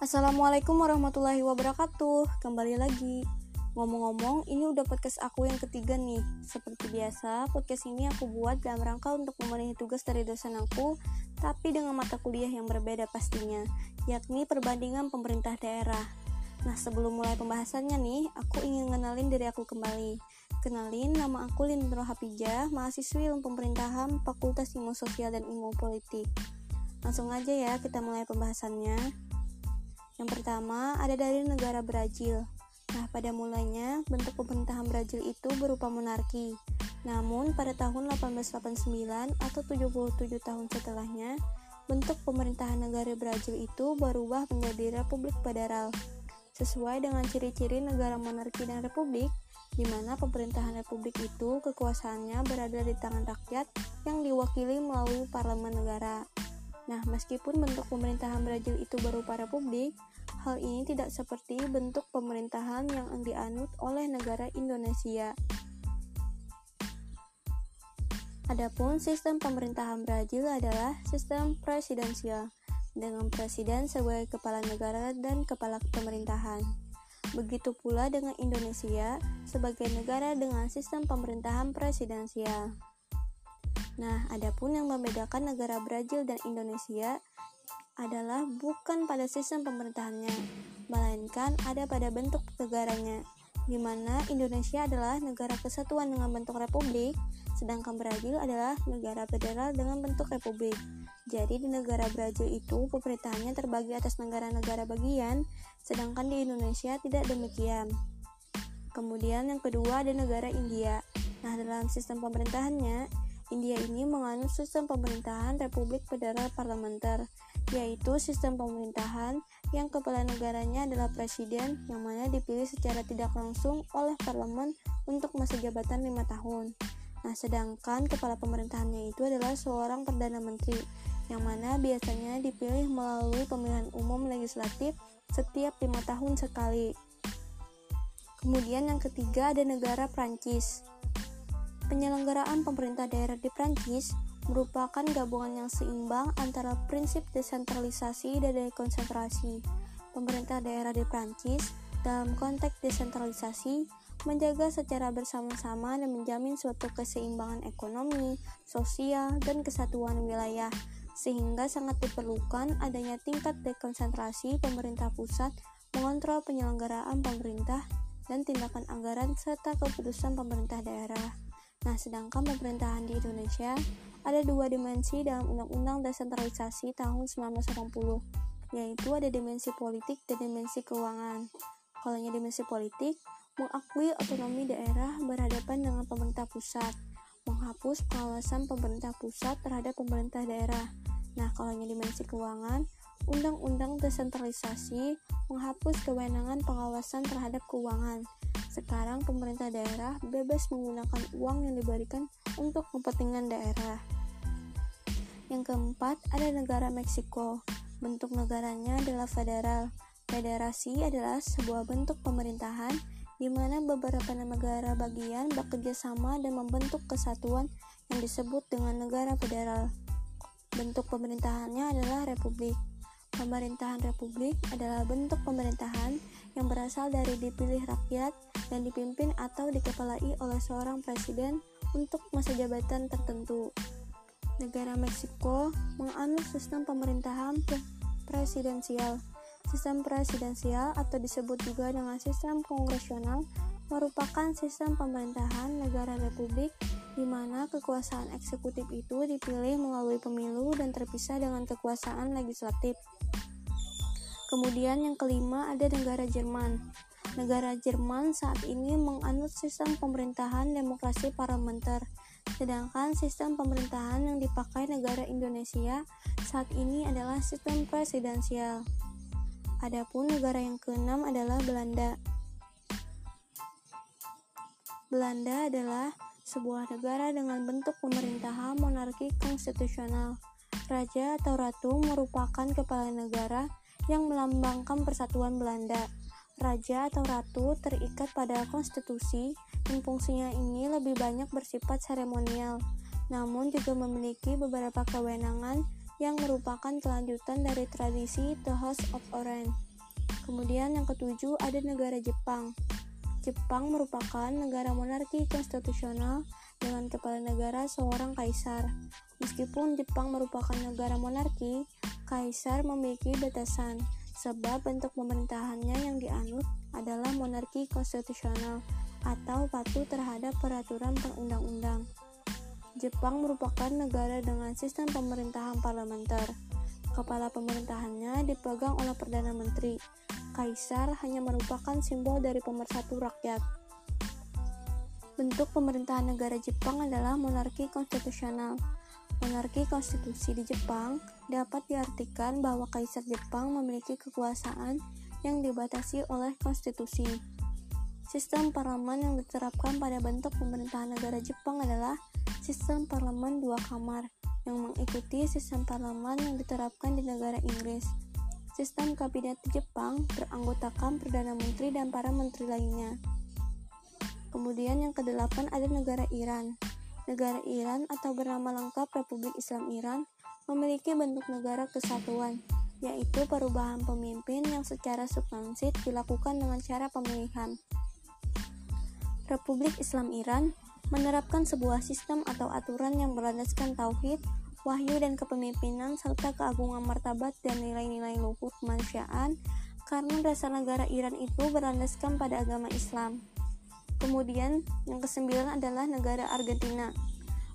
Assalamualaikum warahmatullahi wabarakatuh. Kembali lagi. Ngomong-ngomong, ini udah podcast aku yang ketiga nih. Seperti biasa, podcast ini aku buat dalam rangka untuk memenuhi tugas dari dosen aku Tapi dengan mata kuliah yang berbeda pastinya Yakni perbandingan pemerintah daerah. Nah sebelum mulai pembahasannya nih, aku ingin ngenalin diri aku kembali. Kenalin, nama aku Lindro Hapijah, mahasiswi ilmu pemerintahan Fakultas Ilmu Sosial dan Ilmu Politik. Langsung aja ya kita mulai pembahasannya yang pertama ada dari negara Brazil. Nah, pada mulanya bentuk pemerintahan Brazil itu berupa monarki. Namun, pada tahun 1889 atau 77 tahun setelahnya, bentuk pemerintahan negara Brazil itu berubah menjadi Republik Federal. Sesuai dengan ciri-ciri negara monarki dan republik, di mana pemerintahan republik itu kekuasaannya berada di tangan rakyat yang diwakili melalui parlemen negara. Nah, meskipun bentuk pemerintahan Brazil itu berupa republik, hal ini tidak seperti bentuk pemerintahan yang dianut oleh negara Indonesia. Adapun sistem pemerintahan Brazil adalah sistem presidensial dengan presiden sebagai kepala negara dan kepala pemerintahan. Begitu pula dengan Indonesia sebagai negara dengan sistem pemerintahan presidensial. Nah, adapun yang membedakan negara Brazil dan Indonesia adalah bukan pada sistem pemerintahannya, melainkan ada pada bentuk negaranya, di mana Indonesia adalah negara kesatuan dengan bentuk republik, sedangkan Brazil adalah negara federal dengan bentuk republik. Jadi di negara Brazil itu pemerintahannya terbagi atas negara-negara bagian, sedangkan di Indonesia tidak demikian. Kemudian yang kedua ada negara India. Nah, dalam sistem pemerintahannya, India ini menganut sistem pemerintahan Republik Federal Parlementer, yaitu sistem pemerintahan yang kepala negaranya adalah presiden yang mana dipilih secara tidak langsung oleh parlemen untuk masa jabatan lima tahun. Nah, sedangkan kepala pemerintahannya itu adalah seorang perdana menteri yang mana biasanya dipilih melalui pemilihan umum legislatif setiap lima tahun sekali. Kemudian yang ketiga ada negara Prancis. Penyelenggaraan pemerintah daerah di Prancis merupakan gabungan yang seimbang antara prinsip desentralisasi dan dekonsentrasi. Pemerintah daerah di Prancis dalam konteks desentralisasi menjaga secara bersama-sama dan menjamin suatu keseimbangan ekonomi, sosial, dan kesatuan wilayah, sehingga sangat diperlukan adanya tingkat dekonsentrasi pemerintah pusat mengontrol penyelenggaraan pemerintah dan tindakan anggaran serta keputusan pemerintah daerah. Nah, sedangkan pemerintahan di Indonesia ada dua dimensi dalam Undang-Undang Desentralisasi tahun 1980, yaitu ada dimensi politik dan dimensi keuangan. Kalau dimensi politik, mengakui otonomi daerah berhadapan dengan pemerintah pusat, menghapus pengawasan pemerintah pusat terhadap pemerintah daerah. Nah, kalau dimensi keuangan, Undang-Undang Desentralisasi menghapus kewenangan pengawasan terhadap keuangan sekarang pemerintah daerah bebas menggunakan uang yang diberikan untuk kepentingan daerah. Yang keempat, ada negara Meksiko. Bentuk negaranya adalah federal. Federasi adalah sebuah bentuk pemerintahan di mana beberapa negara bagian bekerja sama dan membentuk kesatuan yang disebut dengan negara federal. Bentuk pemerintahannya adalah republik. Pemerintahan republik adalah bentuk pemerintahan yang berasal dari dipilih rakyat dan dipimpin atau dikepalai oleh seorang presiden untuk masa jabatan tertentu. Negara Meksiko menganut sistem pemerintahan presidensial. Sistem presidensial atau disebut juga dengan sistem kongresional merupakan sistem pemerintahan negara republik di mana kekuasaan eksekutif itu dipilih melalui pemilu dan terpisah dengan kekuasaan legislatif. Kemudian yang kelima ada negara Jerman. Negara Jerman saat ini menganut sistem pemerintahan demokrasi parlementer, sedangkan sistem pemerintahan yang dipakai negara Indonesia saat ini adalah sistem presidensial. Adapun negara yang keenam adalah Belanda. Belanda adalah sebuah negara dengan bentuk pemerintahan monarki konstitusional. Raja atau ratu merupakan kepala negara yang melambangkan persatuan Belanda. Raja atau ratu terikat pada konstitusi dan fungsinya ini lebih banyak bersifat seremonial, namun juga memiliki beberapa kewenangan yang merupakan kelanjutan dari tradisi The House of Orange. Kemudian yang ketujuh ada negara Jepang. Jepang merupakan negara monarki konstitusional dengan kepala negara seorang kaisar. Meskipun Jepang merupakan negara monarki, kaisar memiliki batasan sebab bentuk pemerintahannya yang dianut adalah monarki konstitusional atau patuh terhadap peraturan perundang-undang. Jepang merupakan negara dengan sistem pemerintahan parlementer. Kepala pemerintahannya dipegang oleh Perdana Menteri. Kaisar hanya merupakan simbol dari pemersatu rakyat. Bentuk pemerintahan negara Jepang adalah monarki konstitusional. Monarki konstitusi di Jepang dapat diartikan bahwa kaisar Jepang memiliki kekuasaan yang dibatasi oleh konstitusi. Sistem parlemen yang diterapkan pada bentuk pemerintahan negara Jepang adalah sistem parlemen dua kamar yang mengikuti sistem parlemen yang diterapkan di negara Inggris. Sistem kabinet di Jepang beranggotakan Perdana Menteri dan para menteri lainnya. Kemudian yang kedelapan ada negara Iran. Negara Iran atau bernama lengkap Republik Islam Iran memiliki bentuk negara kesatuan, yaitu perubahan pemimpin yang secara substansif dilakukan dengan cara pemilihan. Republik Islam Iran menerapkan sebuah sistem atau aturan yang berlandaskan tauhid, wahyu dan kepemimpinan serta keagungan martabat dan nilai-nilai luhur kemanusiaan karena dasar negara Iran itu berlandaskan pada agama Islam. Kemudian, yang kesembilan adalah negara Argentina.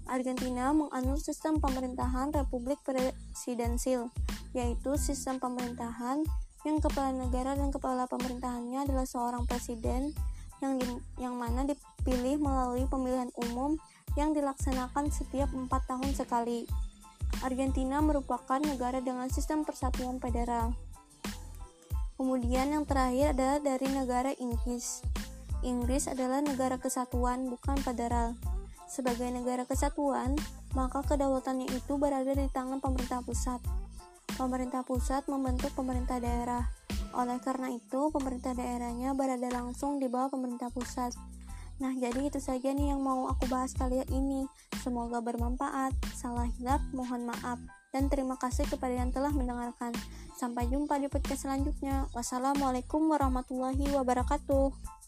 Argentina menganut sistem pemerintahan Republik Presidensil, yaitu sistem pemerintahan yang kepala negara dan kepala pemerintahannya adalah seorang presiden yang di, yang mana dipilih melalui pemilihan umum yang dilaksanakan setiap empat tahun sekali. Argentina merupakan negara dengan sistem persatuan federal. Kemudian yang terakhir adalah dari negara Inggris. Inggris adalah negara kesatuan, bukan federal. Sebagai negara kesatuan, maka kedaulatannya itu berada di tangan pemerintah pusat. Pemerintah pusat membentuk pemerintah daerah. Oleh karena itu, pemerintah daerahnya berada langsung di bawah pemerintah pusat. Nah, jadi itu saja nih yang mau aku bahas kali ini. Semoga bermanfaat. Salah hilap, mohon maaf. Dan terima kasih kepada yang telah mendengarkan. Sampai jumpa di podcast selanjutnya. Wassalamualaikum warahmatullahi wabarakatuh.